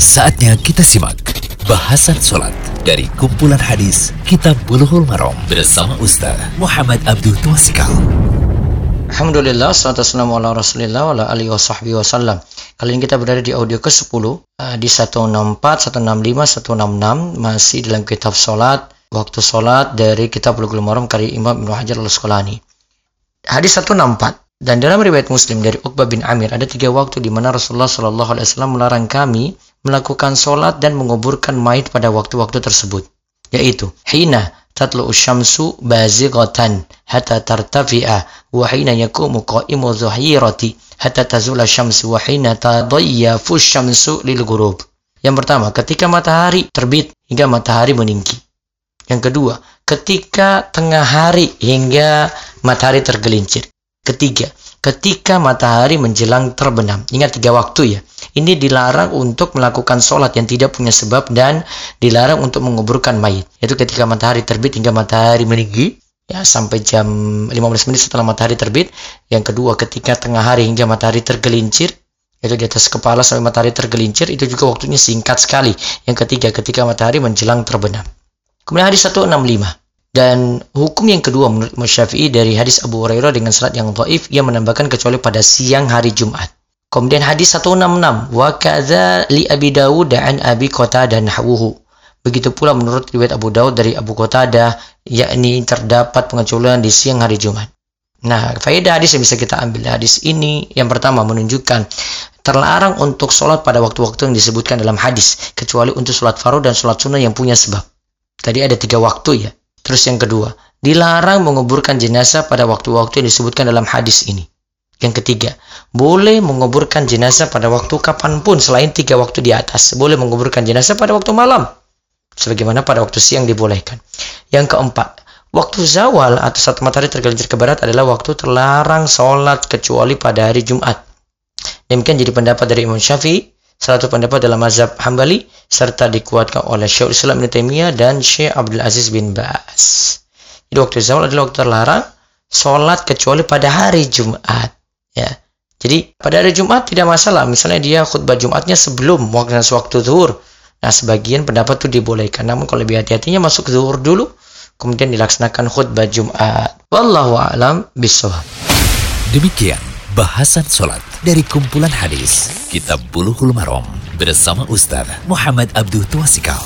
Saatnya kita simak bahasan sholat dari kumpulan hadis Kitab Bulughul Maram bersama Ustaz Muhammad Abdul Twasikal. Alhamdulillah, wassalamu ala rasulillah wa alihi. Kali ini kita berada di audio ke-10 uh, di 164, 165, 166 masih dalam kitab salat, waktu salat dari kitab Bulughul Maram karya Imam Ibnu Hajar Al-Asqalani. Hadis 164 dan dalam riwayat Muslim dari Uqbah bin Amir ada tiga waktu di mana Rasulullah Shallallahu Alaihi Wasallam melarang kami melakukan sholat dan menguburkan mayit pada waktu-waktu tersebut, yaitu hina tatlu syamsu bazighatan hatta tartafi'a wa hina yakumu qa'imu zuhirati hatta tazula syamsu wa hina tadayyafu syamsu lil ghurub. Yang pertama, ketika matahari terbit hingga matahari meninggi. Yang kedua, ketika tengah hari hingga matahari tergelincir. Ketiga, ketika matahari menjelang terbenam. Ingat tiga waktu ya. Ini dilarang untuk melakukan sholat yang tidak punya sebab dan dilarang untuk menguburkan mayit. Yaitu ketika matahari terbit hingga matahari meninggi. Ya, sampai jam 15 menit setelah matahari terbit. Yang kedua, ketika tengah hari hingga matahari tergelincir. Yaitu di atas kepala sampai matahari tergelincir. Itu juga waktunya singkat sekali. Yang ketiga, ketika matahari menjelang terbenam. Kemudian hari 165. Dan hukum yang kedua menurut Syafi'i dari hadis Abu Hurairah dengan salat yang dhaif ia menambahkan kecuali pada siang hari Jumat. Kemudian hadis 166 wa kadza li Abi Dawud an Abi Qatadah nahwuhu. Begitu pula menurut riwayat Abu Daud dari Abu Qatadah yakni terdapat pengecualian di siang hari Jumat. Nah, faedah hadis yang bisa kita ambil hadis ini yang pertama menunjukkan terlarang untuk sholat pada waktu-waktu yang disebutkan dalam hadis kecuali untuk sholat fardu dan sholat sunnah yang punya sebab. Tadi ada tiga waktu ya. Terus yang kedua, dilarang menguburkan jenazah pada waktu-waktu yang disebutkan dalam hadis ini. Yang ketiga, boleh menguburkan jenazah pada waktu kapan pun selain tiga waktu di atas. Boleh menguburkan jenazah pada waktu malam. Sebagaimana pada waktu siang dibolehkan. Yang keempat, waktu zawal atau saat matahari tergelincir ke barat adalah waktu terlarang sholat kecuali pada hari Jumat. Demikian jadi pendapat dari Imam Syafi'i, salah satu pendapat dalam mazhab Hambali, serta dikuatkan oleh Syekh Islam Ibn Taimiyah dan Syekh Abdul Aziz bin Ba'as. Jadi waktu zawal adalah waktu terlarang sholat kecuali pada hari Jumat. Ya. Jadi pada hari Jumat tidak masalah. Misalnya dia khutbah Jumatnya sebelum waktu waktu zuhur. Nah sebagian pendapat itu dibolehkan. Namun kalau lebih hati-hatinya masuk zuhur dulu. Kemudian dilaksanakan khutbah Jumat. Wallahu a'lam bishawab. Demikian bahasan sholat dari kumpulan hadis Kitab Bulughul Maram bersama Ustaz Muhammad Abdul Twasikal.